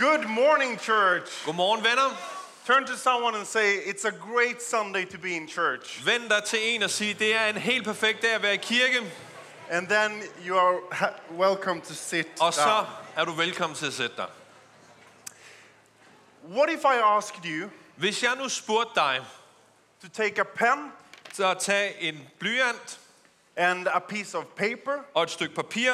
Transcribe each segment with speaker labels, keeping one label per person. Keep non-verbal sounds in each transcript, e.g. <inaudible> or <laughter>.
Speaker 1: Good morning, church.
Speaker 2: Godmorgen venner.
Speaker 1: Turn to someone and say, It's a great Sunday to be in church.
Speaker 2: Vend dig til en og sig, det er en helt perfekt dag at være i kirke.
Speaker 1: And then you are welcome to sit
Speaker 2: Og så er du velkommen til at sætte dig.
Speaker 1: What if I asked you
Speaker 2: Hvis jeg nu spurgte dig
Speaker 1: to take a pen
Speaker 2: til at tage en blyant
Speaker 1: and a piece of paper
Speaker 2: og et stykke papir,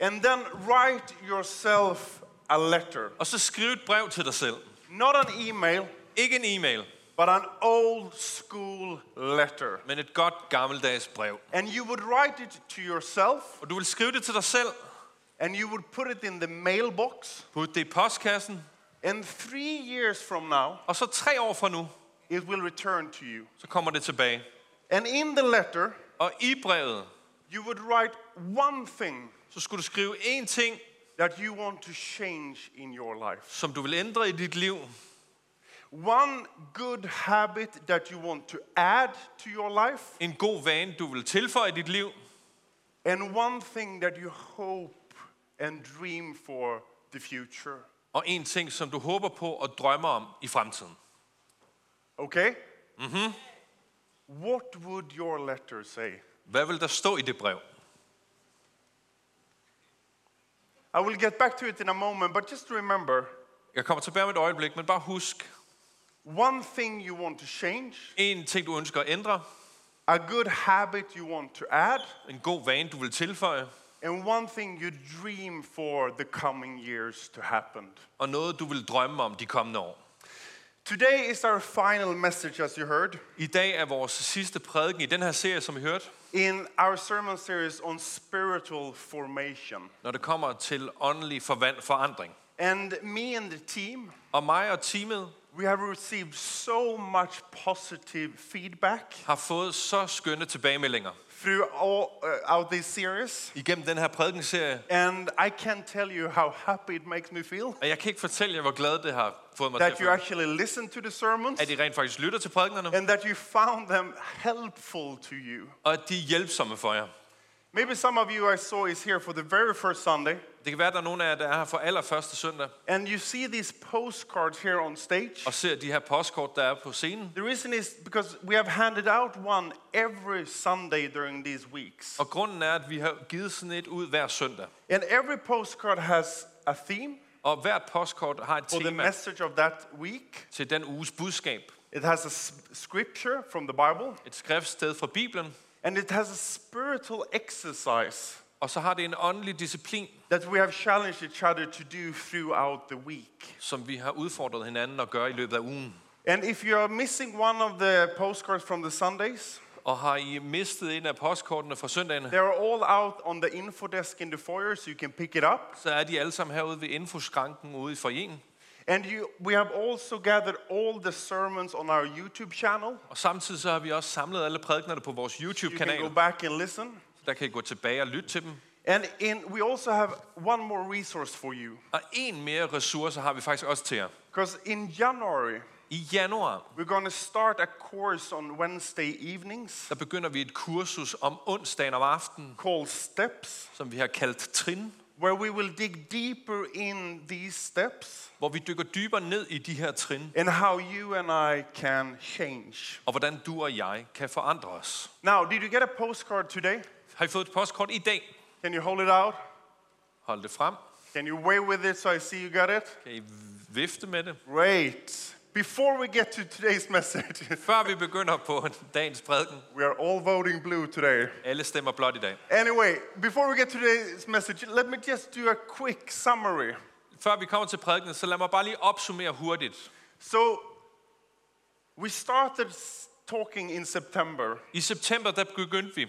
Speaker 1: and then write yourself a letter?
Speaker 2: og så skrive et brev til dig selv.
Speaker 1: Not an email,
Speaker 2: Ikke en e-mail,
Speaker 1: but an old school letter.
Speaker 2: men et godt gammeldags brev.
Speaker 1: And you would write it to yourself
Speaker 2: Og du vil skrive det til dig selv,
Speaker 1: and you would put it in the mailbox.
Speaker 2: putte det i postkassen,
Speaker 1: And three years from now,
Speaker 2: og så tre år fra nu,
Speaker 1: it will return to you.
Speaker 2: så kommer det tilbage.
Speaker 1: And in the letter,
Speaker 2: Og i brevet,
Speaker 1: you would write one thing
Speaker 2: så skulle du skrive én ting,
Speaker 1: that you want to change in your life.
Speaker 2: som du vil ændre i dit liv.
Speaker 1: One good habit that you want to add to your life.
Speaker 2: En god vane, du vil tilføje i dit liv.
Speaker 1: And one thing that you hope and dream for the future.
Speaker 2: Og en ting, som du håber på og drømmer om i fremtiden.
Speaker 1: Okay? Mm-hmm. What would your letter say?
Speaker 2: Hvad vil der stå i det brev?
Speaker 1: I will get back to it in a moment, but just remember
Speaker 2: Jeg kommer tilbage om et øjeblik, men bare husk.
Speaker 1: one thing you want to change,
Speaker 2: En ting, du ønsker at ændre.
Speaker 1: a good habit you want to add,
Speaker 2: En god vane, du vil tilføje.
Speaker 1: and one thing you dream for the coming years to happen.
Speaker 2: Og noget, du vil drømme om de kommende år.
Speaker 1: Today is our final message, as you heard,
Speaker 2: I dag er vores sidste prædiken i den her serie, som I hørte.
Speaker 1: In our sermon series on spiritual formation.
Speaker 2: Når det kommer til åndelig forvand- forandring.
Speaker 1: And me and the team,
Speaker 2: Og mig og teamet
Speaker 1: we have received so much positive feedback
Speaker 2: har fået så skønne tilbagemeldinger
Speaker 1: through all, uh, out this series.
Speaker 2: igennem den her prædikenserie.
Speaker 1: And I can't tell you how happy it makes me feel
Speaker 2: Og jeg kan ikke fortælle jer, hvor glad det har fået mig til
Speaker 1: that you actually listen to the sermons
Speaker 2: At I rent faktisk lytter til prædikenerne,
Speaker 1: and that you found them helpful to you.
Speaker 2: og at de er hjælpsomme for jer.
Speaker 1: Maybe some of you I saw is here for the very first Sunday,
Speaker 2: Det kan være, der er nogle af jer, der er her for allerførste søndag,
Speaker 1: and you see these postcards here on stage.
Speaker 2: og ser de her postkort, der er på scenen.
Speaker 1: The reason is because we have handed out one every Sunday during these weeks.
Speaker 2: Og grunden er, at vi har givet sådan et ud hver søndag.
Speaker 1: And every postcard has a theme
Speaker 2: Og hvert postkort har et
Speaker 1: for the
Speaker 2: tema
Speaker 1: message of that week.
Speaker 2: til den uges budskab.
Speaker 1: It has a scripture from the Bible,
Speaker 2: Et skriftsted fra Bibelen,
Speaker 1: and it has a spiritual exercise
Speaker 2: og så har det en åndelig disciplin,
Speaker 1: that we have challenged each other to do throughout the week.
Speaker 2: som vi har udfordret hinanden at gøre i løbet af ugen.
Speaker 1: And if you are missing one of the postcards from the Sundays,
Speaker 2: Og har I mistet en af postkortene fra søndagene,
Speaker 1: they are all out on the info desk in the foyer, so you can pick it up.
Speaker 2: så er de alle sammen herude ved infoskranken ude i foyeren.
Speaker 1: And you, we have also gathered all the sermons on our YouTube channel.
Speaker 2: Og samtidig så har vi også samlet alle prædiknerne på vores
Speaker 1: You can go back and listen.
Speaker 2: Der kan I gå tilbage og lytte til dem.
Speaker 1: And in, we also have one more resource for you.
Speaker 2: Og en mere ressource har vi faktisk også til jer.
Speaker 1: Because in January,
Speaker 2: I januar,
Speaker 1: we're going to start a course on Wednesday evenings
Speaker 2: der begynder vi et kursus om onsdagen om aftenen,
Speaker 1: called Steps,
Speaker 2: som vi har kaldt trin,
Speaker 1: where we will dig deeper in these steps
Speaker 2: hvor vi dykker dybere ned i de her trin,
Speaker 1: and how you and I can change.
Speaker 2: og hvordan du og jeg kan forandre os.
Speaker 1: Now, did you get a postcard today?
Speaker 2: Har I fået et postkort i dag?
Speaker 1: Can you hold it out?
Speaker 2: Hold det frem.
Speaker 1: Can you wave with it so I see you got it?
Speaker 2: Kan I vifte med det?
Speaker 1: Great. Before we get to today's <laughs> message,
Speaker 2: Før vi begynder på dagens prædiken,
Speaker 1: we are all voting blue today.
Speaker 2: alle stemmer blot i dag.
Speaker 1: Anyway, before we get to today's message, let me just do a quick summary.
Speaker 2: Før vi kommer til prædikenen, så lad mig bare lige opsummere hurtigt.
Speaker 1: So, we started talking in September
Speaker 2: I september, der begyndte vi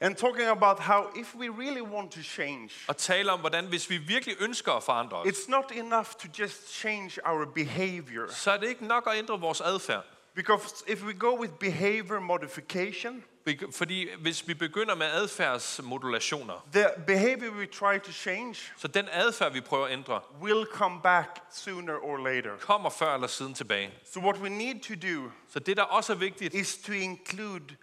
Speaker 1: and talking about how if we really want to change,
Speaker 2: at tale om, hvordan hvis vi virkelig ønsker at forandre os,
Speaker 1: it's not enough to just change our behavior.
Speaker 2: så er det ikke nok at ændre vores adfærd.
Speaker 1: Because if we go with behavior modification,
Speaker 2: Fordi hvis vi begynder med adfærdsmodulationer,
Speaker 1: the behavior we try to change
Speaker 2: så den adfærd, vi prøver at ændre,
Speaker 1: will come back sooner or later.
Speaker 2: kommer før eller siden tilbage.
Speaker 1: So, what we need to do
Speaker 2: Så det, der også er vigtigt,
Speaker 1: is to include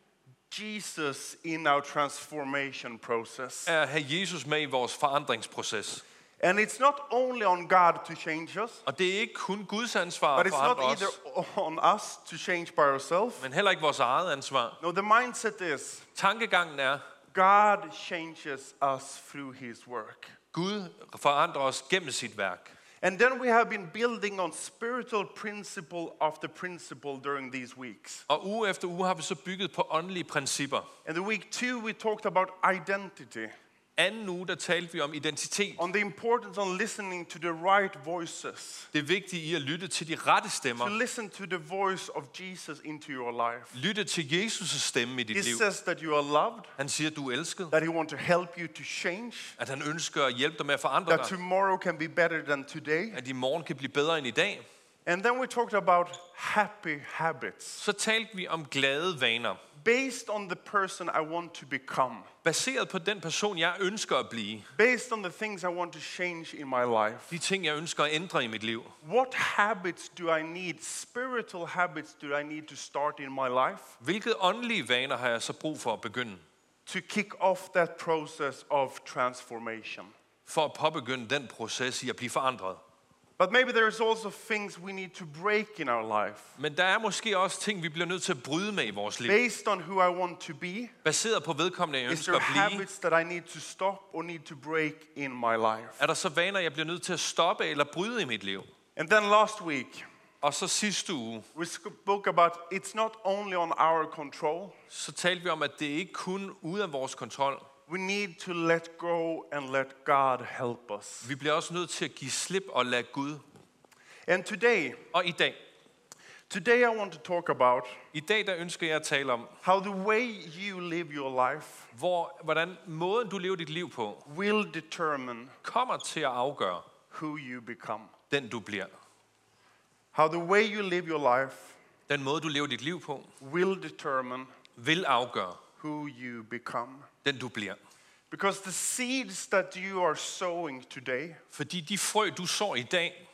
Speaker 1: Jesus in our transformation process.
Speaker 2: er Jesus med i vores forandringsproces.
Speaker 1: And it's not only on God to change us,
Speaker 2: Og det er ikke kun Guds ansvar
Speaker 1: but it's not
Speaker 2: andre
Speaker 1: either
Speaker 2: os,
Speaker 1: on us to change by ourselves.
Speaker 2: men heller ikke vores eget ansvar.
Speaker 1: No, the mindset is
Speaker 2: Tankegangen er,
Speaker 1: God changes us through his work.
Speaker 2: Gud forandrer os gennem sit værk.
Speaker 1: And then we have been building on spiritual principle after principle during these weeks.
Speaker 2: Og uge efter uge har vi så bygget på åndelige principper.
Speaker 1: And the week two, we talked about identity,
Speaker 2: Anden uge, der talte vi om identitet.
Speaker 1: on the importance on listening to the right voices,
Speaker 2: Det er vigtigt i at lytte til de rette
Speaker 1: to
Speaker 2: stemmer.
Speaker 1: listen to the voice of Jesus into your life.
Speaker 2: Lytte til Jesus' stemme i dit
Speaker 1: He
Speaker 2: liv.
Speaker 1: says that you are loved,
Speaker 2: Han siger, at du er elsket.
Speaker 1: that he wants to help you to change,
Speaker 2: At han ønsker at hjælpe dig med at forandre
Speaker 1: that
Speaker 2: dig.
Speaker 1: tomorrow can be better than today.
Speaker 2: At i morgen kan blive bedre end i dag.
Speaker 1: And then we talked about happy habits
Speaker 2: Så talte vi om glade vaner.
Speaker 1: based on the person I want to become,
Speaker 2: Baseret på den person, jeg ønsker at blive.
Speaker 1: based on the things I want to change in my life.
Speaker 2: De ting, jeg ønsker at ændre i mit liv.
Speaker 1: What habits do I need? Spiritual habits do I need to start in my life
Speaker 2: Hvilke åndelige vaner har jeg så brug for at begynde?
Speaker 1: to kick off that process of transformation?
Speaker 2: For at påbegynde den proces i at blive forandret.
Speaker 1: But maybe there's also things we need to break in our life
Speaker 2: Men der er måske også ting, vi bliver nødt til at bryde med i vores liv.
Speaker 1: based on who I want to be.
Speaker 2: Baseret på vedkommende, jeg ønsker
Speaker 1: there
Speaker 2: at blive.
Speaker 1: habits that I need to stop or need to break in my life?
Speaker 2: Er der så vaner, jeg bliver nødt til at stoppe eller bryde i mit liv?
Speaker 1: And then last week,
Speaker 2: Og så sidste uge,
Speaker 1: we spoke about it's not only on our control,
Speaker 2: så talte vi om, at det ikke kun ude af vores kontrol.
Speaker 1: we need to let go and let God help us.
Speaker 2: Vi bliver også nødt til at give slip og lade Gud.
Speaker 1: And today,
Speaker 2: Og i dag,
Speaker 1: today I want to talk about
Speaker 2: i dag der ønsker jeg at tale om,
Speaker 1: how the way you live your life
Speaker 2: hvor, hvordan måden du lever dit liv på,
Speaker 1: will determine
Speaker 2: kommer til at afgøre
Speaker 1: who you become.
Speaker 2: den du bliver.
Speaker 1: How the way you live your life
Speaker 2: Den måde du lever dit liv på,
Speaker 1: will determine
Speaker 2: vil afgøre
Speaker 1: who you become.
Speaker 2: den du bliver.
Speaker 1: Because the seeds that you are sowing today
Speaker 2: Fordi de frø, du sår i dag,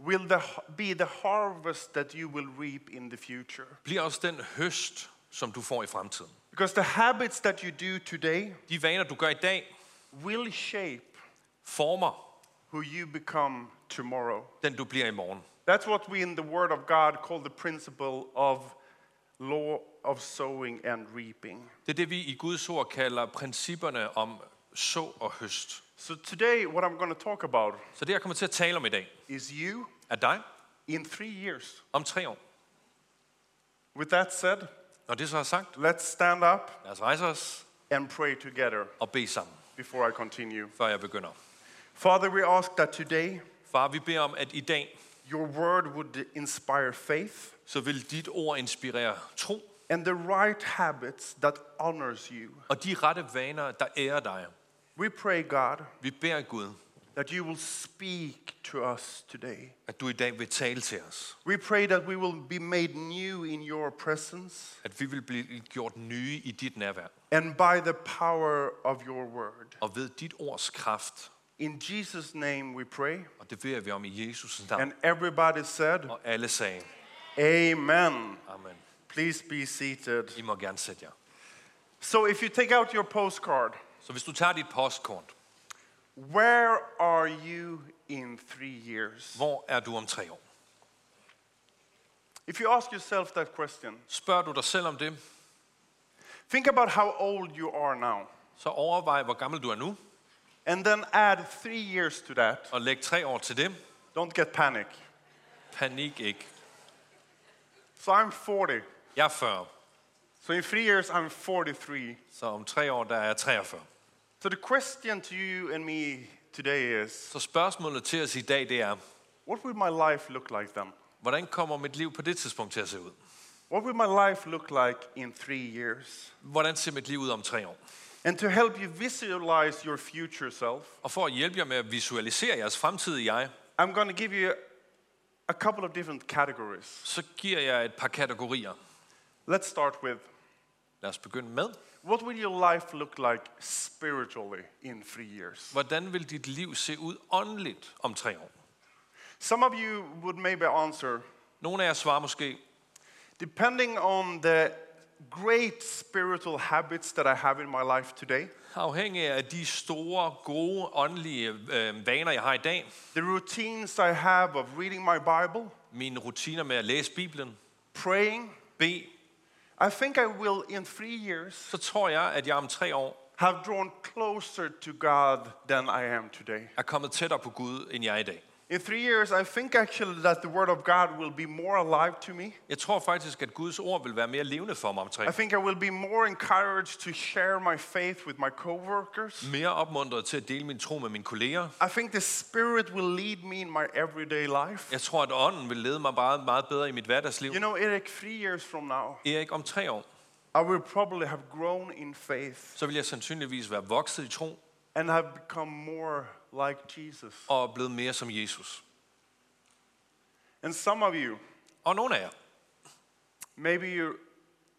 Speaker 1: will the, be the harvest that you will reap in the future.
Speaker 2: bliver også den høst, som du får i fremtiden.
Speaker 1: Because the habits that you do today
Speaker 2: De vaner, du gør i dag,
Speaker 1: will shape
Speaker 2: former
Speaker 1: who you become tomorrow.
Speaker 2: den, du bliver i morgen.
Speaker 1: That's what we in the Word of God call the principle of law of sowing and reaping.
Speaker 2: Det er det, vi i Guds ord kalder principperne om så og høst.
Speaker 1: So today, what I'm going to talk about
Speaker 2: Så det, jeg kommer til at tale om i dag,
Speaker 1: is you
Speaker 2: er dig
Speaker 1: in three years.
Speaker 2: om tre år.
Speaker 1: With that said,
Speaker 2: Når det så er sagt,
Speaker 1: let's stand up
Speaker 2: lad os rejse os
Speaker 1: and pray together
Speaker 2: og bede sammen,
Speaker 1: before I continue.
Speaker 2: før jeg begynder.
Speaker 1: Father, we ask that today
Speaker 2: Far, vi beder om, at i dag,
Speaker 1: your word would inspire faith
Speaker 2: så vil dit ord inspirere tro,
Speaker 1: and the right habits that honors you.
Speaker 2: og de rette vaner, der ærer dig.
Speaker 1: We pray, God,
Speaker 2: Vi beder Gud,
Speaker 1: that you will speak to us today.
Speaker 2: at du i dag vil tale til os.
Speaker 1: We pray that we will be made new in your presence
Speaker 2: At vi vil blive gjort nye i dit nærvær.
Speaker 1: and by the power of your word.
Speaker 2: Og ved dit ords kraft,
Speaker 1: In Jesus' name we pray.
Speaker 2: og det beder vi om i Jesus' navn.
Speaker 1: And everybody said,
Speaker 2: Og alle sagde,
Speaker 1: Amen.
Speaker 2: Amen.
Speaker 1: Please be seated.
Speaker 2: I må gerne sætte jer.
Speaker 1: So, if you take out your postcard,
Speaker 2: Så hvis du tager dit postkort,
Speaker 1: where are you in three years?
Speaker 2: hvor er du om tre år?
Speaker 1: If you ask yourself that question,
Speaker 2: Spørger du dig selv om det,
Speaker 1: think about how old you are now,
Speaker 2: så overvej, hvor gammel du er nu,
Speaker 1: and then add three years to that.
Speaker 2: og læg tre år til det.
Speaker 1: Don't get panic.
Speaker 2: Panik ikke.
Speaker 1: So, I'm 40.
Speaker 2: Jeg er 40,
Speaker 1: So, in three years, I'm 43.
Speaker 2: så om tre år der er jeg 43.
Speaker 1: So, the question to you and me today is
Speaker 2: Så spørgsmålet til os i dag, det er,
Speaker 1: what will my life look like then?
Speaker 2: hvordan kommer mit liv på det tidspunkt til at se ud?
Speaker 1: What will my life look like in three years?
Speaker 2: Hvordan ser mit liv ud om tre år?
Speaker 1: And to help you visualize your future self,
Speaker 2: Og for at hjælpe jer med at visualisere jeres fremtidige jeg,
Speaker 1: I'm going to give you a couple of different categories.
Speaker 2: så giver jeg et par kategorier.
Speaker 1: Let's start with
Speaker 2: Lad os begynde med.
Speaker 1: what will your life look like spiritually in three years?
Speaker 2: Hvordan vil dit liv se ud åndeligt om tre år?
Speaker 1: Some of you would maybe answer,
Speaker 2: Nogle af jer svarer måske,
Speaker 1: depending on the great spiritual habits that I have in my life today,
Speaker 2: Afhængig af de store, gode, åndelige øh, vaner, jeg har i dag,
Speaker 1: the routines I have of reading my Bible,
Speaker 2: mine rutiner med at læse Bibelen,
Speaker 1: praying,
Speaker 2: Be.
Speaker 1: I think I will in three years
Speaker 2: så tror jeg, at jeg om tre år
Speaker 1: have drawn closer to God than I am today.
Speaker 2: er kommet tættere på Gud, end jeg er i dag.
Speaker 1: In three years, I think actually that the Word of God will be more alive to me.
Speaker 2: Jeg tror faktisk, at Guds ord vil være mere levende for mig om tre
Speaker 1: I think I will be more encouraged to share my faith with my coworkers.
Speaker 2: Mere opmuntret til at dele min tro med mine kolleger.
Speaker 1: I think the Spirit will lead me in my everyday life.
Speaker 2: Jeg tror, at ånden vil lede mig meget, meget bedre i mit hverdagsliv.
Speaker 1: You know, Eric, three years from now,
Speaker 2: Erik, om tre år,
Speaker 1: I will probably have grown in faith
Speaker 2: så vil jeg sandsynligvis være vokset i tro
Speaker 1: and have become more like Jesus.
Speaker 2: og blevet mere som Jesus.
Speaker 1: And some of you,
Speaker 2: Og nogle af jer,
Speaker 1: maybe your,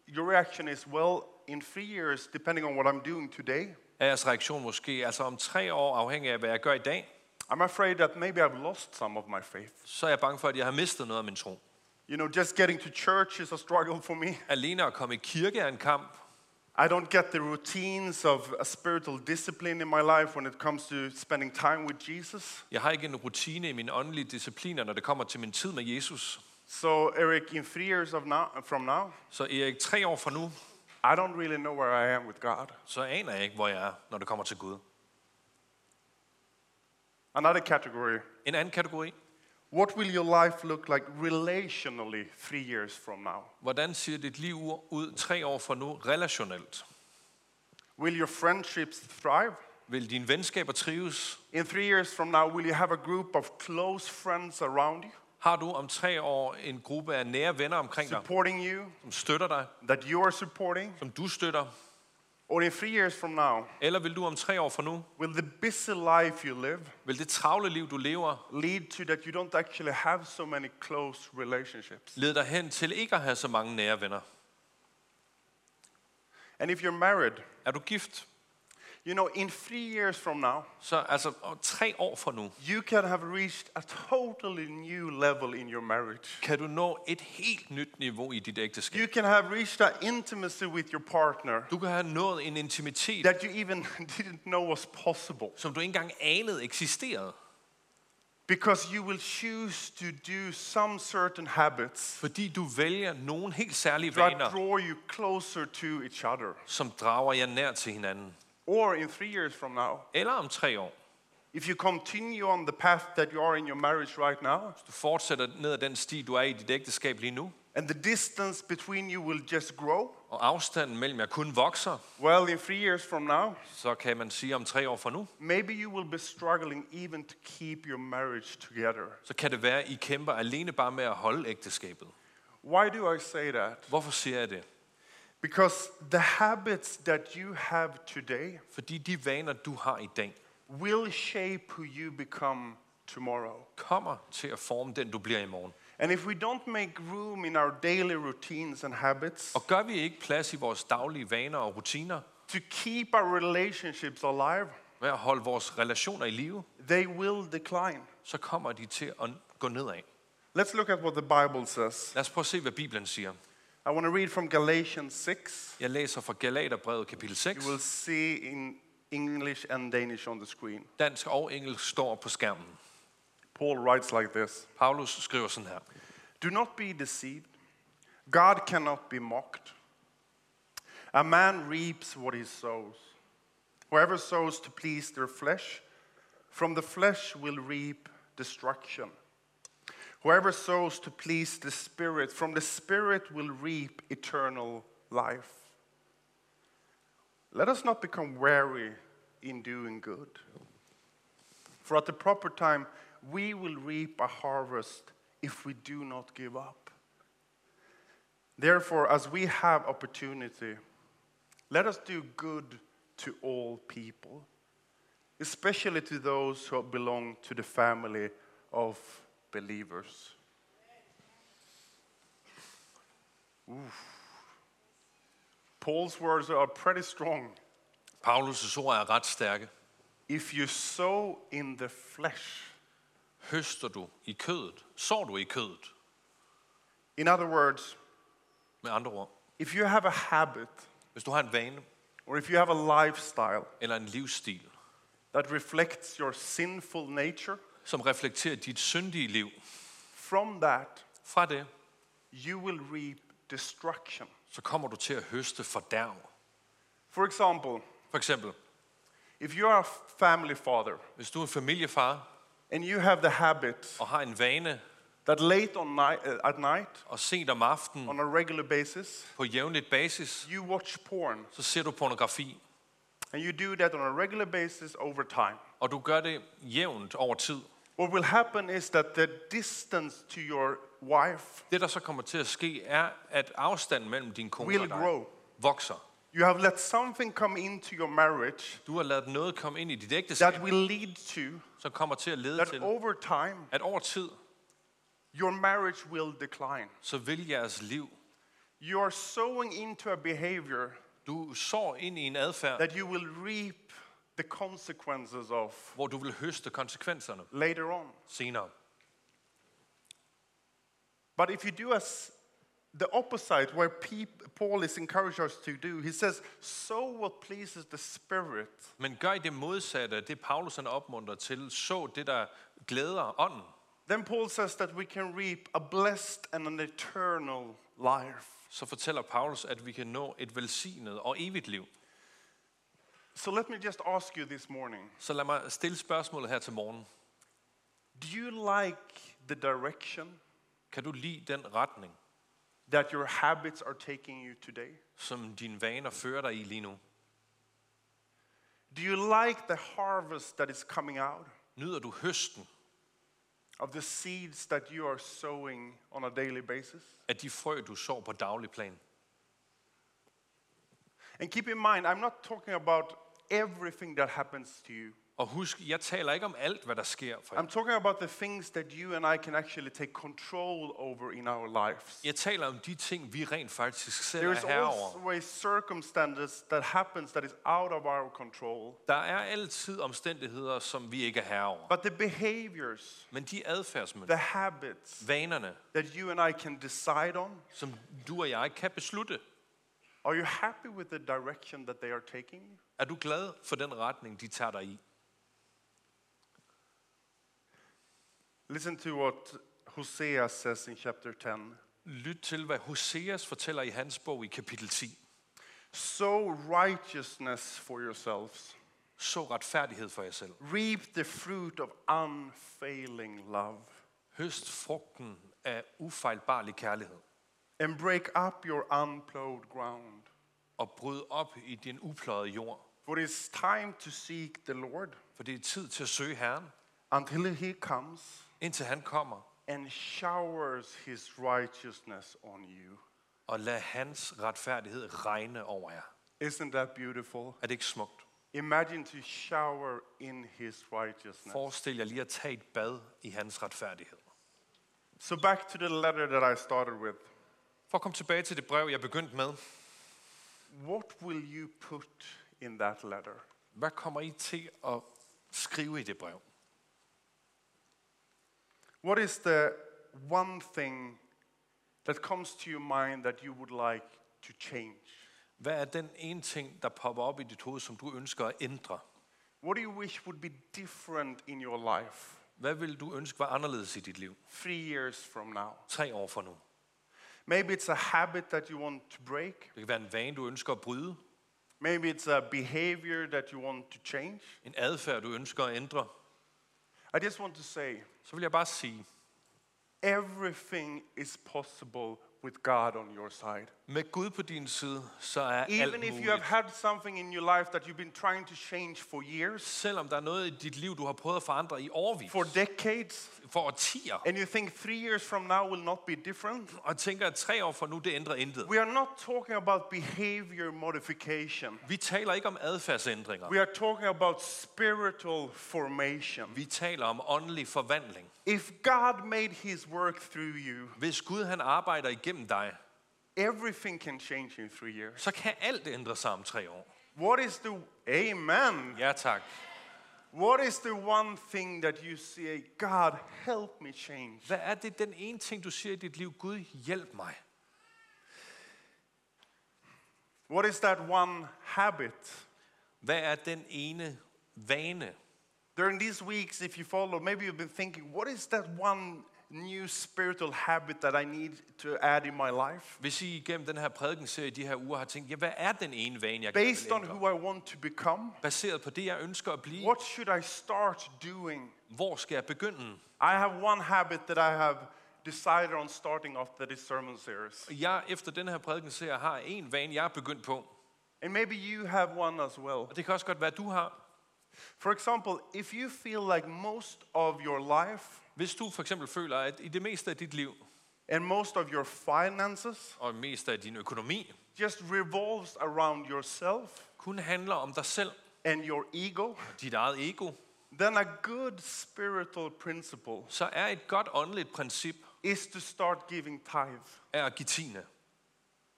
Speaker 1: your reaction is, well, in three years, depending on what I'm doing today,
Speaker 2: er jeres reaktion måske, altså om tre år, afhængig af hvad jeg gør i dag,
Speaker 1: I'm afraid that maybe I've lost some of my faith.
Speaker 2: så er jeg bange for, at jeg har mistet noget af min tro.
Speaker 1: You know, just getting to church is a struggle for me.
Speaker 2: Alene at komme i kirke er en kamp.
Speaker 1: I don't get the routines of a spiritual discipline in my life when it comes to spending time with Jesus.
Speaker 2: Jeg har ikke en rutine i mine åndelige discipliner, når det kommer til min tid med Jesus.
Speaker 1: So, Eric, in three years of now, from now,
Speaker 2: Så Erik, tre år fra nu,
Speaker 1: I don't really know where I am with God.
Speaker 2: så aner jeg ikke, hvor jeg er, når det kommer til Gud.
Speaker 1: Another category.
Speaker 2: En anden kategori.
Speaker 1: What will your life look like relationally three years from now?
Speaker 2: Hvordan ser dit liv ud tre år fra nu relationelt?
Speaker 1: Will your friendships thrive?
Speaker 2: Vil dine venskaber trives?
Speaker 1: In three years from now, will you have a group of close friends around you,
Speaker 2: Har du om tre år en gruppe af nære venner omkring dig,
Speaker 1: supporting you,
Speaker 2: som støtter dig,
Speaker 1: that you are supporting?
Speaker 2: som du støtter?
Speaker 1: Or in three years from now,
Speaker 2: Eller vil du om tre år fra nu,
Speaker 1: will the busy life you live
Speaker 2: vil det travle liv, du lever,
Speaker 1: lead to that you don't actually have so many close relationships?
Speaker 2: lede dig hen til ikke at have så mange nære venner?
Speaker 1: And if you're married,
Speaker 2: Er du gift?
Speaker 1: You know, in three years from now,
Speaker 2: Så altså tre år fra nu,
Speaker 1: you can have reached a totally new level in your marriage.
Speaker 2: kan du nå et helt nyt niveau i dit ægteskab.
Speaker 1: You can have reached an intimacy with your partner
Speaker 2: Du kan have nået en intimitet,
Speaker 1: that you even <laughs> didn't know was possible
Speaker 2: som du ikke engang anede eksisterede.
Speaker 1: because you will choose to do some certain habits
Speaker 2: Fordi du vælger nogle helt særlige
Speaker 1: that
Speaker 2: vaner,
Speaker 1: draw you closer to each other.
Speaker 2: som drager jer nær til hinanden.
Speaker 1: Or in three years from now,
Speaker 2: Eller om tre år.
Speaker 1: if you continue on the path that you are in your marriage right now,
Speaker 2: Du fortsætter ned ad den sti, du er i dit ægteskab lige nu,
Speaker 1: and the distance between you will just grow,
Speaker 2: og afstanden mellem jer kun vokser,
Speaker 1: well, in three years from now,
Speaker 2: så kan man sige om tre år fra nu,
Speaker 1: maybe you will be struggling even to keep your marriage together.
Speaker 2: så kan det være, I kæmper alene bare med at holde ægteskabet.
Speaker 1: Why do I say that?
Speaker 2: Hvorfor siger jeg det?
Speaker 1: Because the habits that you have today
Speaker 2: Fordi de vaner, du har i dag,
Speaker 1: will shape who you become tomorrow.
Speaker 2: kommer til at forme den, du bliver i morgen.
Speaker 1: And if we don't make room in our daily routines and habits
Speaker 2: Og gør vi ikke plads i vores daglige vaner og rutiner,
Speaker 1: to keep our relationships alive,
Speaker 2: med at holde vores relationer i live,
Speaker 1: they will decline.
Speaker 2: så kommer de til at gå nedad.
Speaker 1: Let's look at what the Bible says.
Speaker 2: Lad os prøve at se, hvad Bibelen siger.
Speaker 1: I want to read from Galatians 6.
Speaker 2: Jeg læser fra Galaterbrevet kapitel 6.
Speaker 1: You will see in English and Danish on the screen.
Speaker 2: Dansk og engelsk står på skærmen.
Speaker 1: Paul writes like this
Speaker 2: Paulus skriver sådan her.
Speaker 1: Do not be deceived. God cannot be mocked. A man reaps what he sows. Whoever sows to please their flesh, from the flesh will reap destruction. Whoever sows to please the Spirit, from the Spirit will reap eternal life. Let us not become weary in doing good. For at the proper time, we will reap a harvest if we do not give up. Therefore, as we have opportunity, let us do good to all people, especially to those who belong to the family of believers. Oof. Paul's words are pretty strong.
Speaker 2: Paulus' ord er ret stærke.
Speaker 1: If you sow in the flesh,
Speaker 2: Høster du i kødet, sår du i kødet.
Speaker 1: in other words,
Speaker 2: Med andre ord,
Speaker 1: If you have a habit,
Speaker 2: Hvis du har en vane
Speaker 1: or if you have a lifestyle
Speaker 2: eller en livsstil,
Speaker 1: that reflects your sinful nature,
Speaker 2: som reflekterer dit syndige liv,
Speaker 1: from that
Speaker 2: fra det,
Speaker 1: you will reap destruction.
Speaker 2: så kommer du til at høste fordærv.
Speaker 1: For example,
Speaker 2: For eksempel,
Speaker 1: if you are a family father
Speaker 2: hvis du er en familiefar
Speaker 1: and you have the habit
Speaker 2: og har en vane
Speaker 1: that late on night, uh, at night
Speaker 2: og sent om aftenen
Speaker 1: on a regular basis
Speaker 2: på jævnligt basis,
Speaker 1: you watch porn
Speaker 2: så ser du pornografi,
Speaker 1: and you do that on a regular basis over time
Speaker 2: og du gør det jævnt over tid.
Speaker 1: What will happen is that the distance to your wife
Speaker 2: Det, der så kommer til at ske, er, at afstanden mellem din kone
Speaker 1: Will
Speaker 2: og dig
Speaker 1: grow.
Speaker 2: vokser.
Speaker 1: you have let something come into your marriage
Speaker 2: Du har ladet noget komme ind i dit
Speaker 1: that will lead to
Speaker 2: som kommer til at lede
Speaker 1: that
Speaker 2: til,
Speaker 1: over time
Speaker 2: at over tid,
Speaker 1: your marriage will decline
Speaker 2: så vil jeres liv,
Speaker 1: you are sowing into a behavior
Speaker 2: du sår ind i en adfærd,
Speaker 1: that you will reap the consequences of
Speaker 2: hvor du vil høste konsekvenserne
Speaker 1: later on
Speaker 2: senere.
Speaker 1: But if you do as the opposite, where Paul is encouraging us to do, he says, sow what pleases the Spirit,
Speaker 2: Men gør I det modsatte det, Paulus han opmuntrer til, så det, der glæder ånden.
Speaker 1: then Paul says that we can reap a blessed and an eternal life.
Speaker 2: Så fortæller Paulus, at vi kan nå et velsignet og evigt liv.
Speaker 1: So let me just ask you this morning
Speaker 2: Så lad mig stille spørgsmålet her til morgen.
Speaker 1: do you like the direction
Speaker 2: Kan du lide den retning,
Speaker 1: that your habits are taking you today?
Speaker 2: som dine vaner fører dig i lige nu?
Speaker 1: Do you like the harvest that is coming out
Speaker 2: Nyder du høsten
Speaker 1: of the seeds that you are sowing on a daily basis?
Speaker 2: af de frø, du sår på daglig plan?
Speaker 1: And keep in mind, I'm not talking about everything that happens to you.
Speaker 2: Og husk, jeg taler ikke om alt, hvad der sker for jer.
Speaker 1: I'm talking about the things that you and I can actually take control over in our lives.
Speaker 2: Jeg taler om de ting, vi rent faktisk selv
Speaker 1: There
Speaker 2: er
Speaker 1: is
Speaker 2: herover.
Speaker 1: always circumstances that happens that is out of our control.
Speaker 2: Der er altid omstændigheder, som vi ikke er herover.
Speaker 1: But the behaviors,
Speaker 2: Men de adfærdsmønstre,
Speaker 1: the habits
Speaker 2: vanerne,
Speaker 1: that you and I can decide on,
Speaker 2: som du og jeg kan beslutte,
Speaker 1: are you happy with the direction that they are taking
Speaker 2: er du glad for den retning, de tager dig i?
Speaker 1: Listen to what Hosea says in chapter 10.
Speaker 2: Lyt til, hvad Hoseas fortæller i hans bog i kapitel 10.
Speaker 1: Sow righteousness for yourselves.
Speaker 2: Så retfærdighed for jer selv.
Speaker 1: Reap the fruit of unfailing love.
Speaker 2: Høst frugten af ufejlbarlig kærlighed.
Speaker 1: And break up your unplowed ground.
Speaker 2: Og bryd op i din upløjede jord.
Speaker 1: For it's time to seek the Lord
Speaker 2: For det er tid til at søge Herren,
Speaker 1: until he comes
Speaker 2: indtil han kommer.
Speaker 1: and showers his righteousness on you.
Speaker 2: Og lad hans retfærdighed regne over jer.
Speaker 1: Isn't that beautiful?
Speaker 2: Er det ikke smukt?
Speaker 1: Imagine to shower in his righteousness.
Speaker 2: Forestil jer lige at tage et bad i hans retfærdighed.
Speaker 1: So back to the letter that I started with.
Speaker 2: For at komme tilbage til det brev, jeg begyndte med.
Speaker 1: What will you put in that letter?
Speaker 2: Hvad kommer I til at skrive i det brev?
Speaker 1: What is the one thing that comes to your mind that you would like to change?
Speaker 2: Hvad er den ene ting, der popper op i dit hoved, som du ønsker at ændre?
Speaker 1: What do you wish would be different in your life
Speaker 2: Hvad vil du ønske var anderledes i dit liv?
Speaker 1: three years from now?
Speaker 2: Tre år fra nu.
Speaker 1: Maybe it's a habit that you want to break.
Speaker 2: Det kan være en vane, du ønsker at bryde.
Speaker 1: Maybe it's a behavior that you want to change.
Speaker 2: En adfærd, du ønsker at ændre.
Speaker 1: I just want to say
Speaker 2: Så vil jeg bare sige,
Speaker 1: everything is possible with God on your side.
Speaker 2: Med Gud på din side, så er alt
Speaker 1: Even if you have
Speaker 2: muligt.
Speaker 1: had something in your life that you've been trying to change for years,
Speaker 2: Selvom der er noget i dit liv, du har prøvet at forandre i årvis,
Speaker 1: for decades,
Speaker 2: for årtier,
Speaker 1: and you think three years from now will not be different,
Speaker 2: og tænker, at tre år fra nu, det ændrer intet.
Speaker 1: we are not talking about behavior modification.
Speaker 2: Vi taler ikke om adfærdsændringer.
Speaker 1: We are talking about spiritual formation.
Speaker 2: Vi taler om åndelig forvandling.
Speaker 1: If God made his work through you,
Speaker 2: Hvis Gud han arbejder igennem dig,
Speaker 1: everything can change in three years.
Speaker 2: så kan alt ændre sig om tre år.
Speaker 1: What is the, amen.
Speaker 2: Ja tak.
Speaker 1: What is the one thing that you say, God, help me change?
Speaker 2: Hvad er det den ene ting, du siger i dit liv? Gud, hjælp mig.
Speaker 1: What is that one habit?
Speaker 2: Hvad er den ene vane?
Speaker 1: During these weeks, if you follow, maybe you've been thinking, what is that one new spiritual habit that I need to add in my life?
Speaker 2: Hvis I igennem den her prædikenserie de her uger har tænkt, ja, hvad er den ene vane, jeg
Speaker 1: Based on who I want to become,
Speaker 2: Baseret på det, jeg ønsker at blive,
Speaker 1: what should I start doing?
Speaker 2: hvor skal jeg begynde?
Speaker 1: I have one habit that I have decided on starting off the sermon series.
Speaker 2: Jeg, efter den her prædikenserie, har en vane, jeg er begyndt på.
Speaker 1: And maybe you have one as well.
Speaker 2: Og det kan også godt være, du har.
Speaker 1: For example, if you feel like most of your life
Speaker 2: Hvis du for eksempel føler, at i det meste af dit liv,
Speaker 1: and most of your finances
Speaker 2: og mest af din økonomi,
Speaker 1: just revolves around yourself
Speaker 2: kun handler om dig selv,
Speaker 1: and your ego,
Speaker 2: dit eget ego,
Speaker 1: then a good spiritual principle
Speaker 2: så er et godt åndeligt princip
Speaker 1: is to start giving tithe.
Speaker 2: er at give tiende.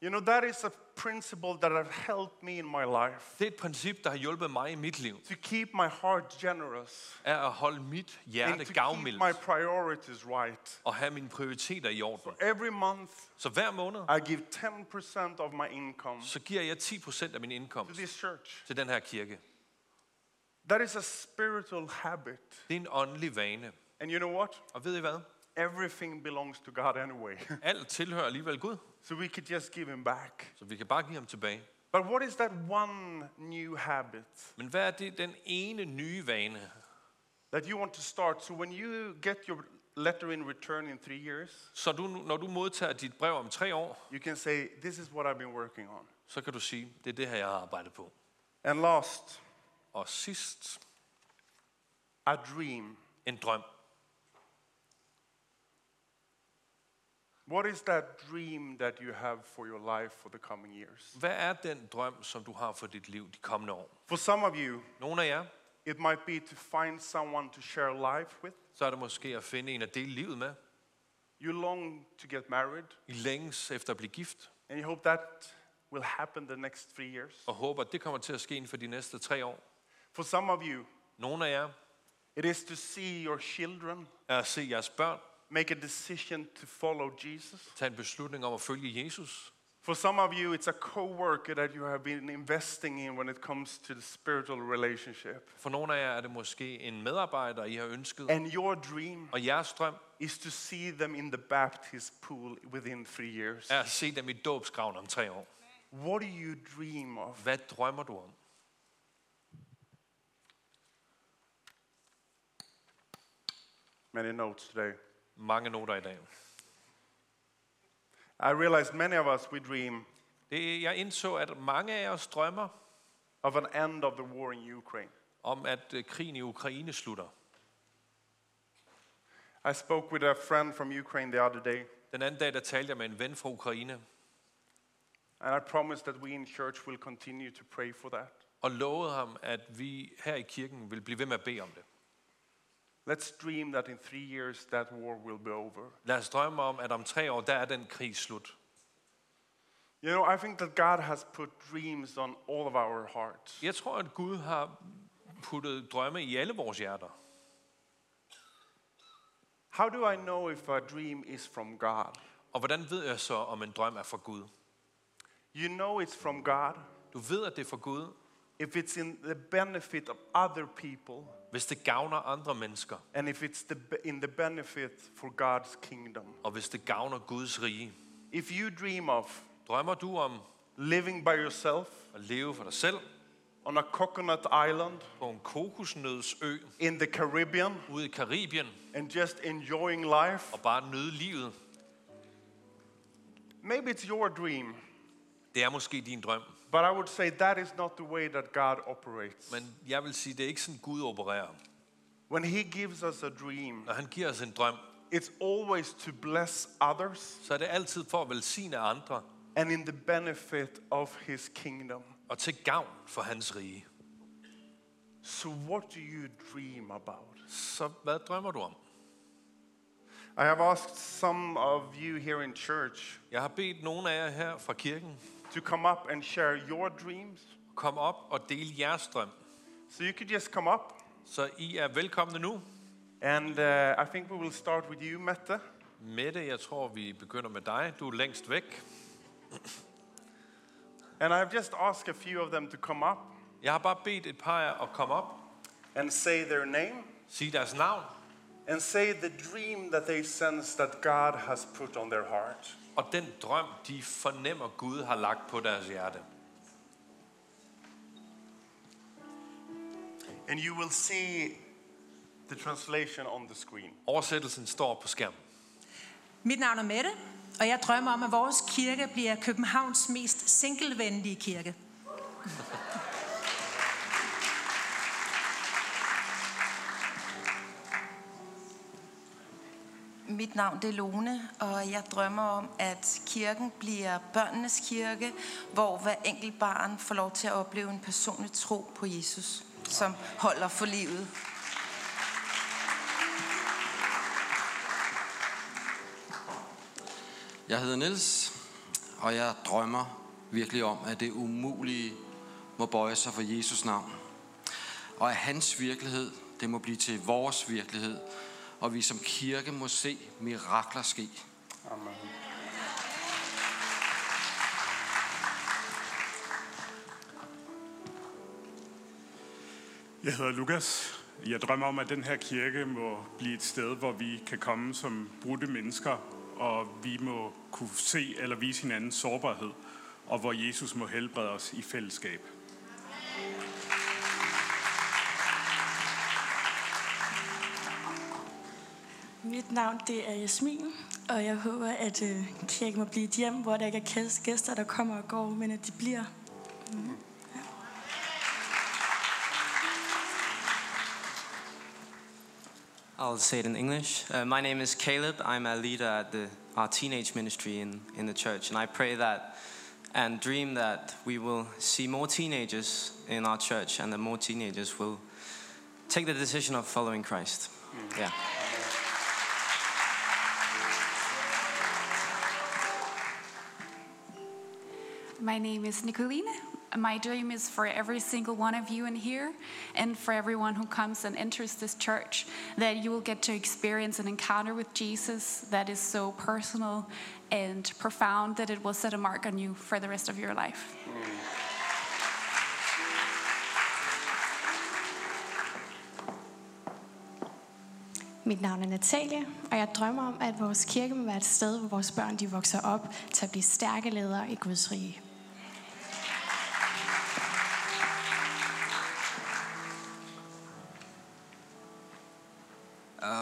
Speaker 1: You know, that is a principle that has helped me in my life
Speaker 2: Det er et princip, der har hjulpet mig i mit liv,
Speaker 1: to keep my heart generous
Speaker 2: er at holde mit
Speaker 1: and
Speaker 2: hjerte
Speaker 1: to keep
Speaker 2: gavmildt
Speaker 1: my priorities right.
Speaker 2: og have mine prioriteter i orden.
Speaker 1: Every month,
Speaker 2: Så hver måned,
Speaker 1: I give 10% of my income
Speaker 2: så giver jeg 10% af min
Speaker 1: to
Speaker 2: indkomst
Speaker 1: this church.
Speaker 2: til den her kirke.
Speaker 1: That is a spiritual habit.
Speaker 2: Det er en åndelig vane.
Speaker 1: And you know what?
Speaker 2: Og ved I hvad?
Speaker 1: Everything belongs to God anyway. <laughs>
Speaker 2: Alt tilhører alligevel Gud,
Speaker 1: so we could just give Him back.
Speaker 2: så vi kan bare give ham tilbage.
Speaker 1: But what is that one new habit
Speaker 2: Men hvad er det, den ene nye vane,
Speaker 1: that you want to start? So when you get your letter in return in three years,
Speaker 2: så du, når du modtager dit brev om tre år,
Speaker 1: you can say, This is what I've been working on.
Speaker 2: så kan du sige, det er det her, jeg har arbejdet på.
Speaker 1: And last,
Speaker 2: Og sidst,
Speaker 1: a dream.
Speaker 2: en drøm.
Speaker 1: What is that dream that you have for your life for the coming years?
Speaker 2: Hvad er den drøm, som du har for dit liv de kommende år?
Speaker 1: For some of you,
Speaker 2: Nogle af jer,
Speaker 1: it might be to find someone to share life with.
Speaker 2: så er det måske at finde en at dele livet med.
Speaker 1: You long to get married,
Speaker 2: I længes efter at blive gift,
Speaker 1: and you hope that will happen the next three years.
Speaker 2: og håber, at det kommer til at ske inden for de næste tre år.
Speaker 1: For some of you,
Speaker 2: Nogle af jer
Speaker 1: it is to see your children
Speaker 2: er at se jeres børn
Speaker 1: make a decision to follow Jesus.
Speaker 2: tage en beslutning om at følge Jesus.
Speaker 1: For some of you, it's a co-worker that you have been investing in when it comes to the spiritual relationship.
Speaker 2: For nogle af jer er det måske en medarbejder, I har ønsket.
Speaker 1: And your dream
Speaker 2: Og jeres drøm
Speaker 1: is to see them in the baptist pool within three years.
Speaker 2: er at se dem i dåbsgraven om tre år.
Speaker 1: What do you dream of?
Speaker 2: Hvad drømmer du om?
Speaker 1: Many notes today.
Speaker 2: Mange noter i dag.
Speaker 1: I realize many of us, we dream
Speaker 2: Det, jeg indså, at mange af os drømmer
Speaker 1: of an end of the war in Ukraine.
Speaker 2: om, at øh, krigen i Ukraine slutter.
Speaker 1: I spoke with a friend from Ukraine the other day,
Speaker 2: Den anden dag, der talte jeg med en ven fra Ukraine,
Speaker 1: and I promised that we in church will continue to pray for that.
Speaker 2: og lovede ham, at vi her i kirken vil blive ved med at bede om det.
Speaker 1: Let's dream that in three years that war will be over.
Speaker 2: Lad os drømme om, at om tre år, der er den krig slut.
Speaker 1: You know, I think that God has put dreams on all of our hearts.
Speaker 2: Jeg tror, at Gud har puttet drømme i alle vores hjerter.
Speaker 1: How do I know if a dream is from God?
Speaker 2: Og hvordan ved jeg så, om en drøm er fra Gud?
Speaker 1: You know it's from God
Speaker 2: Du ved, at det er fra Gud,
Speaker 1: if it's in the benefit of other people
Speaker 2: hvis det gavner andre mennesker,
Speaker 1: and if it's the, in the benefit for God's kingdom.
Speaker 2: og hvis det gavner Guds rige.
Speaker 1: If you dream of
Speaker 2: Drømmer du om
Speaker 1: living by yourself
Speaker 2: at leve for dig selv?
Speaker 1: on a coconut island
Speaker 2: på en kokosnødsø?
Speaker 1: in the Caribbean
Speaker 2: ude i Karibien
Speaker 1: and just enjoying life,
Speaker 2: og bare nyde livet?
Speaker 1: maybe it's your dream,
Speaker 2: Det er måske din drøm,
Speaker 1: but I would say that is not the way that God operates.
Speaker 2: men jeg vil sige, det er ikke sådan Gud opererer.
Speaker 1: When He gives us a dream,
Speaker 2: Når han giver os en drøm,
Speaker 1: it's always to bless others
Speaker 2: så er det altid for at velsigne andre
Speaker 1: and in the benefit of His kingdom.
Speaker 2: og til gavn for hans rige.
Speaker 1: So, what do you dream about?
Speaker 2: Så hvad drømmer du om?
Speaker 1: I have asked some of you here in church
Speaker 2: Jeg har bedt nogle af jer her fra kirken
Speaker 1: to come up and share your dreams.
Speaker 2: komme op og dele jeres drøm.
Speaker 1: So, you could just come up,
Speaker 2: Så I er velkomne nu.
Speaker 1: and uh, I think we will start with you, Mette.
Speaker 2: Mette, jeg tror, vi begynder med dig. Du er længst væk.
Speaker 1: And I've just asked a few of them to come up
Speaker 2: Jeg har bare bedt et par af at komme op,
Speaker 1: and say their name
Speaker 2: sige deres navn,
Speaker 1: and say the dream that they sense that God has put on their heart.
Speaker 2: Og den drøm, de fornemmer Gud har lagt på deres hjerte.
Speaker 1: And you will see the translation on the screen.
Speaker 2: Oversættelsen står på skærmen.
Speaker 3: Mit navn er Mette, og jeg drømmer om, at vores kirke bliver Københavns mest singlevenlige kirke.
Speaker 4: Mit navn det er Lone, og jeg drømmer om, at kirken bliver børnenes kirke, hvor hver enkelt barn får lov til at opleve en personlig tro på Jesus, som holder for livet.
Speaker 5: Jeg hedder Niels, og jeg drømmer virkelig om, at det umulige må bøje sig for Jesus navn. Og at hans virkelighed, det må blive til vores virkelighed, og vi som kirke må se mirakler ske.
Speaker 1: Amen.
Speaker 6: Jeg hedder Lukas. Jeg drømmer om, at den her kirke må blive et sted, hvor vi kan komme som brudte mennesker, og vi må kunne se eller vise hinanden sårbarhed, og hvor Jesus må helbrede os i fællesskab.
Speaker 7: Mit navn det er Jasmin, og jeg håber, at øh, kirken må blive et hjem, hvor der ikke er gæster, der kommer og går, men at de bliver.
Speaker 8: I'll say it in English. Uh, my name is Caleb. I'm a leader at the, our teenage ministry in, in the church. And I pray that and dream that we will see more teenagers in our church and that more teenagers will take the decision of following Christ. Yeah.
Speaker 9: My name is Nicoline. My dream is for every single one of you in here and for everyone who comes and enters this church that you will get to experience an encounter with Jesus that is so personal and profound that it will set a mark on you for the rest of your life.
Speaker 10: Mit navn er Natalie, og jeg drømmer om, at vores kirke må være et sted, hvor vores børn de vokser op til at blive stærke ledere i Guds rige.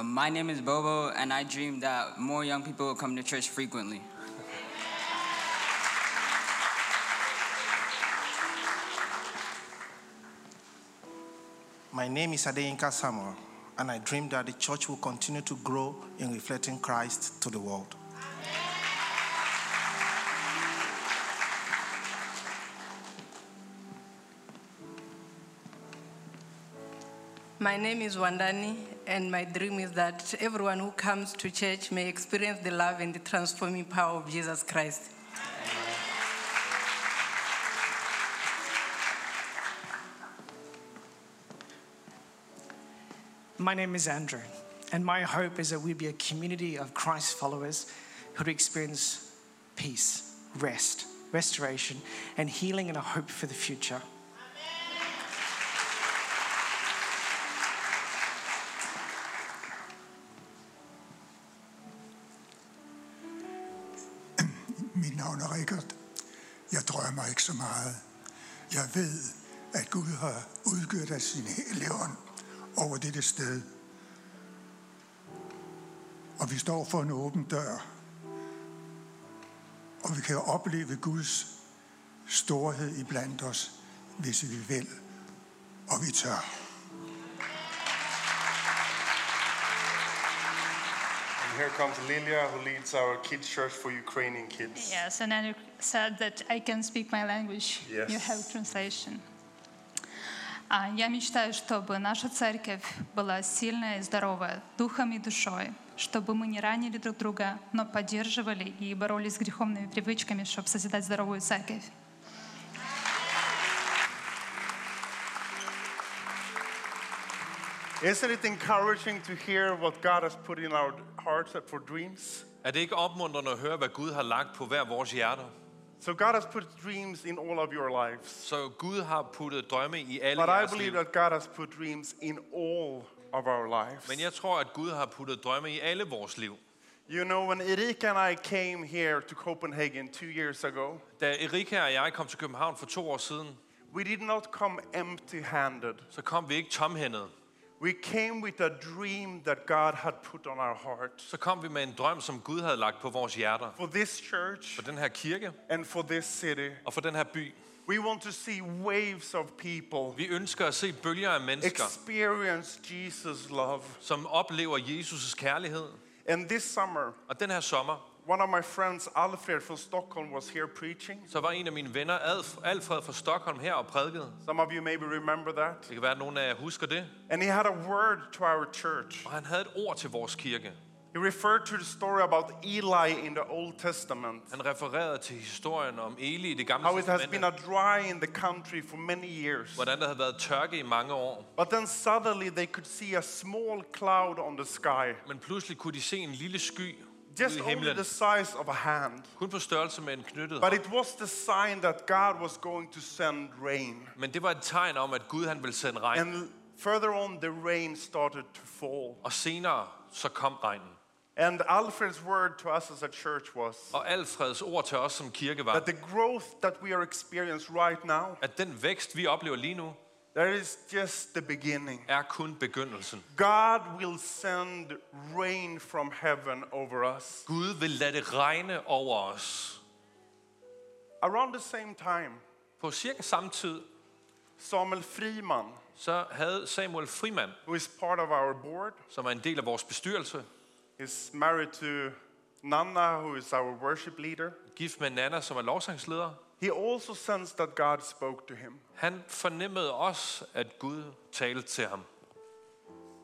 Speaker 11: Uh, my name is Bobo, and I dream that more young people will come to church frequently.
Speaker 12: My name is Adeyinka Samuel, and I dream that the church will continue to grow in reflecting Christ to the world.
Speaker 13: My name is Wandani, and my dream is that everyone who comes to church may experience the love and the transforming power of Jesus Christ.
Speaker 14: My name is Andrew, and my hope is that we be a community of Christ followers who experience peace, rest, restoration, and healing and a hope for the future.
Speaker 15: Navn er Rikard. Jeg drømmer ikke så meget. Jeg ved, at Gud har udgjort af sin hellige ånd over dette sted. Og vi står for en åben dør. Og vi kan opleve Guds storhed iblandt os, hvis vi vil, og vi tør.
Speaker 1: Here comes Lilia, who leads our kids' church for Ukrainian kids.
Speaker 16: Yes, and Andrew said that I can speak my language.
Speaker 1: Yes.
Speaker 16: You have translation. А, Я мечтаю, чтобы наша церковь была сильная и здоровая, духом и душой, чтобы мы не ранили друг друга, но поддерживали и боролись с греховными привычками, чтобы созидать здоровую церковь.
Speaker 1: Isn't it encouraging to hear what God has put in our hearts for dreams?
Speaker 2: Er det ikke opmuntrende at høre, hvad Gud har lagt på hver vores hjerter?
Speaker 1: So God has put dreams in all of your lives.
Speaker 2: Så Gud har puttet drømme i alle
Speaker 1: But I
Speaker 2: jeres
Speaker 1: believe
Speaker 2: liv.
Speaker 1: that God has put dreams in all of our lives.
Speaker 2: Men jeg tror, at Gud har puttet drømme i alle vores liv.
Speaker 1: You know, when Erika and I came here to Copenhagen two years ago,
Speaker 2: Da Erika og jeg kom til København for to år siden,
Speaker 1: we did not come empty handed.
Speaker 2: så kom vi ikke tomhændede.
Speaker 1: We came with a dream that God had put on our hearts
Speaker 2: Så kom vi med en drøm, som Gud havde lagt på vores hjerter.
Speaker 1: for this church
Speaker 2: For den her kirke
Speaker 1: and for this city.
Speaker 2: og for den her by.
Speaker 1: We want to see waves of people
Speaker 2: Vi ønsker at se bølger af mennesker,
Speaker 1: experience Jesus' love.
Speaker 2: som oplever Jesus' kærlighed.
Speaker 1: And this summer,
Speaker 2: Og den her sommer,
Speaker 1: one of my friends, Alfred from Stockholm, was here preaching.
Speaker 2: så var en af mine venner, Alf- Alfred fra Stockholm, her og prædikede.
Speaker 1: Some of you maybe remember that.
Speaker 2: Det kan være, at nogle af jer husker det.
Speaker 1: And he had a word to our church.
Speaker 2: Og han havde et ord til vores kirke.
Speaker 1: He referred to the story about Eli in the Old Testament.
Speaker 2: Han refererede til historien om Eli i det gamle
Speaker 1: How it has been a dry in the country for many years.
Speaker 2: Hvordan der havde været tørke i mange år.
Speaker 1: But then suddenly they could see a small cloud on the sky,
Speaker 2: Men pludselig kunne de se en lille sky
Speaker 1: just only the size of a hand.
Speaker 2: Kun på størrelse med en knyttet
Speaker 1: But it was the sign that God was going to send rain.
Speaker 2: Men det var et tegn om, at Gud han ville sende regn.
Speaker 1: And further on, the rain started to fall.
Speaker 2: Og senere så kom regnen.
Speaker 1: And Alfred's word to us as a church was
Speaker 2: Og Alfreds ord til os som kirke var,
Speaker 1: that the growth that we are experiencing right now,
Speaker 2: at den vækst, vi oplever lige nu,
Speaker 1: that is just the beginning.
Speaker 2: er kun begyndelsen.
Speaker 1: God will send rain from heaven over us.
Speaker 2: Gud vil lade det regne over os.
Speaker 1: Around the same time,
Speaker 2: På cirka samme tid,
Speaker 1: Samuel Freeman,
Speaker 2: så havde Samuel
Speaker 1: who is part of our board,
Speaker 2: som er en del af vores bestyrelse,
Speaker 1: is married to Nana, who is our worship leader.
Speaker 2: gift med Nana, som er lovsangsleder,
Speaker 1: He also sensed that God spoke to him.
Speaker 2: han fornemmede også, at Gud talte til ham.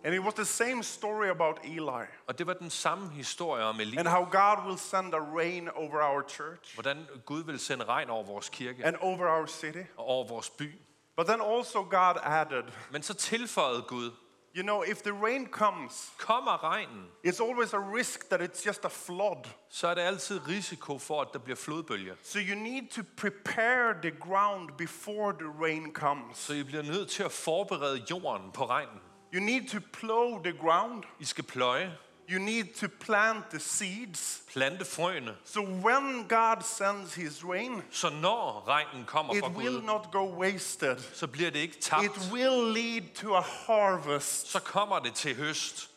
Speaker 1: And it was the same story about Eli
Speaker 2: Og det var den samme historie om Eli,
Speaker 1: and how God will send a rain over our church
Speaker 2: hvordan Gud vil sende regn over vores kirke
Speaker 1: and over our city.
Speaker 2: og over vores by.
Speaker 1: But then also God added,
Speaker 2: Men så tilføjede Gud,
Speaker 1: you know, if the rain comes,
Speaker 2: kommer regnen,
Speaker 1: it's always a risk that it's just a flood.
Speaker 2: så er der altid risiko for, at der bliver flodbølger.
Speaker 1: So you need to prepare the ground before the rain comes.
Speaker 2: Så I bliver nødt til at forberede jorden på regnen.
Speaker 1: You need to plow the ground.
Speaker 2: I skal pløje,
Speaker 1: You need to plant the seeds.
Speaker 2: plante frøene.
Speaker 1: So when God sends his rain,
Speaker 2: Så når regnen kommer
Speaker 1: it
Speaker 2: fra
Speaker 1: will not go wasted.
Speaker 2: så bliver det ikke tabt.
Speaker 1: It will lead to a harvest.
Speaker 2: Så kommer det til høst.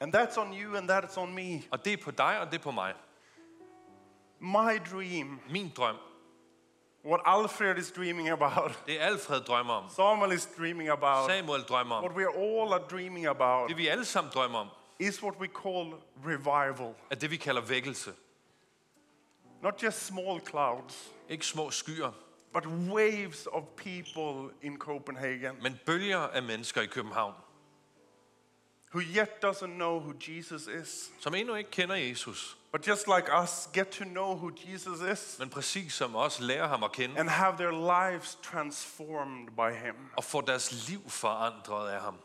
Speaker 1: And that's on you and that's on me.
Speaker 2: Og det er på dig, og det er på mig.
Speaker 1: My dream,
Speaker 2: Min drøm,
Speaker 1: what Alfred is dreaming about, <laughs>
Speaker 2: det er Alfred drømmer om.
Speaker 1: Samuel is dreaming about,
Speaker 2: Samuel drømmer om.
Speaker 1: what we all are dreaming about,
Speaker 2: Det vi alle sammen drømmer om,
Speaker 1: is what we call revival.
Speaker 2: er det vi kalder vækkelse.
Speaker 1: Not just small clouds,
Speaker 2: Ikke små skyer,
Speaker 1: but waves of people in Copenhagen
Speaker 2: men bølger af mennesker i København,
Speaker 1: who yet doesn't know who Jesus is,
Speaker 2: som endnu ikke kender Jesus,
Speaker 1: but just like us, get to know who Jesus is
Speaker 2: men præcis som os lærer ham at kende,
Speaker 1: and have their lives transformed by him.
Speaker 2: og får deres liv forandret af ham.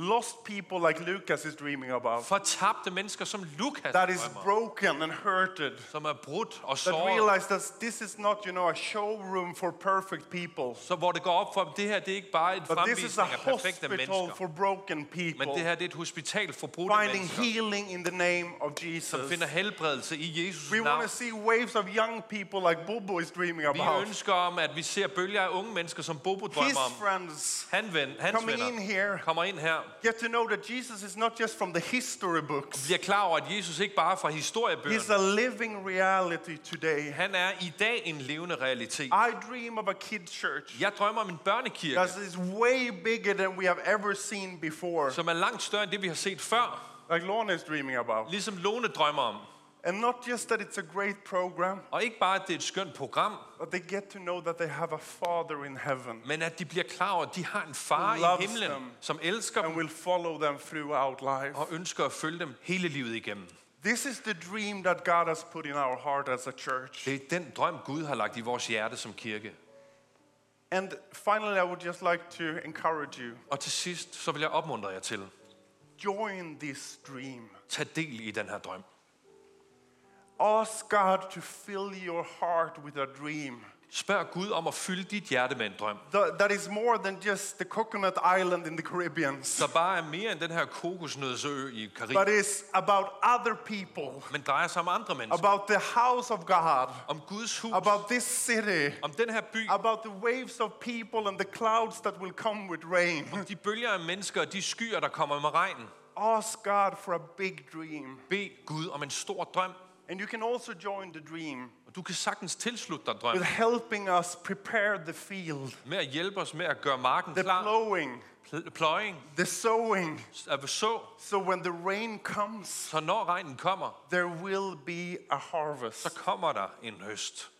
Speaker 1: Lost people like Lucas is dreaming about,
Speaker 2: Fortabte mennesker som Lukas
Speaker 1: that is
Speaker 2: drømmer
Speaker 1: broken and hurted,
Speaker 2: som er brudt og
Speaker 1: that
Speaker 2: såret,
Speaker 1: realize that this is not, you know, a showroom for perfect people,
Speaker 2: så hvor det går op for dem, det her det er ikke bare et
Speaker 1: but this is a
Speaker 2: fremvisning af perfekte
Speaker 1: hospital
Speaker 2: mennesker,
Speaker 1: for broken
Speaker 2: men
Speaker 1: people,
Speaker 2: det her det er et hospital for brudte
Speaker 1: finding
Speaker 2: mennesker,
Speaker 1: healing in the name of
Speaker 2: som
Speaker 1: Jesus.
Speaker 2: finder helbredelse i Jesus
Speaker 1: We want to see waves of young people like Bobo is dreaming
Speaker 2: Vi
Speaker 1: about.
Speaker 2: ønsker om, at vi ser bølger af unge mennesker, som Bobo
Speaker 1: His
Speaker 2: drømmer om.
Speaker 1: friends
Speaker 2: Han ven, hans
Speaker 1: coming in
Speaker 2: venner
Speaker 1: here.
Speaker 2: kommer ind her
Speaker 1: get to know that Jesus is not just from the history books.
Speaker 2: bliver klar over, at Jesus ikke bare er fra
Speaker 1: He's
Speaker 2: historiebøgerne.
Speaker 1: a living reality today.
Speaker 2: Han er i dag en levende realitet.
Speaker 1: I dream of a kid church
Speaker 2: Jeg drømmer om en børnekirke,
Speaker 1: that is way bigger than we have ever seen before,
Speaker 2: som er langt større end det, vi har set før.
Speaker 1: like Lorna is dreaming about.
Speaker 2: Ligesom Lone drømmer om.
Speaker 1: And not just that it's a great program,
Speaker 2: Og ikke bare, at det er et skønt program,
Speaker 1: but they get to know that they have a Father in heaven
Speaker 2: men at de bliver klar over, at de har en far i himlen,
Speaker 1: them.
Speaker 2: som elsker
Speaker 1: and
Speaker 2: dem
Speaker 1: will follow them throughout life.
Speaker 2: og ønsker at følge dem hele livet igennem.
Speaker 1: This is the dream that God has put in our heart as a church.
Speaker 2: Det er den drøm, Gud har lagt i vores hjerte som kirke.
Speaker 1: And finally, I would just like to encourage you
Speaker 2: Og til sidst, så vil jeg opmuntre jer til,
Speaker 1: join this dream.
Speaker 2: tag del i den her drøm.
Speaker 1: Ask God to fill your heart with a dream.
Speaker 2: Spørg Gud om at fylde dit hjerte med en drøm.
Speaker 1: Th- That is more than just the coconut island in the Caribbean,
Speaker 2: Der bare er mere end den her kokosnødsø i Karibien.
Speaker 1: but is about other people,
Speaker 2: men drejer sig om andre mennesker.
Speaker 1: about the house of God,
Speaker 2: Om Guds hus,
Speaker 1: about this city,
Speaker 2: om den her by,
Speaker 1: about the waves of people and the clouds that will come with rain.
Speaker 2: Om de bølger af mennesker og de skyer, der kommer med regnen.
Speaker 1: Ask God for a big dream.
Speaker 2: Bed Gud om en stor drøm,
Speaker 1: And you can also join the dream
Speaker 2: og du kan sagtens tilslutte dig drømmen.
Speaker 1: with helping us prepare the field,
Speaker 2: med at hjælpe os med at gøre marken
Speaker 1: the
Speaker 2: klar.
Speaker 1: plowing,
Speaker 2: Pl- Pløjing,
Speaker 1: the sowing,
Speaker 2: at så,
Speaker 1: so when the rain comes,
Speaker 2: så når regnen kommer,
Speaker 1: there will be a harvest.
Speaker 2: så kommer der en høst.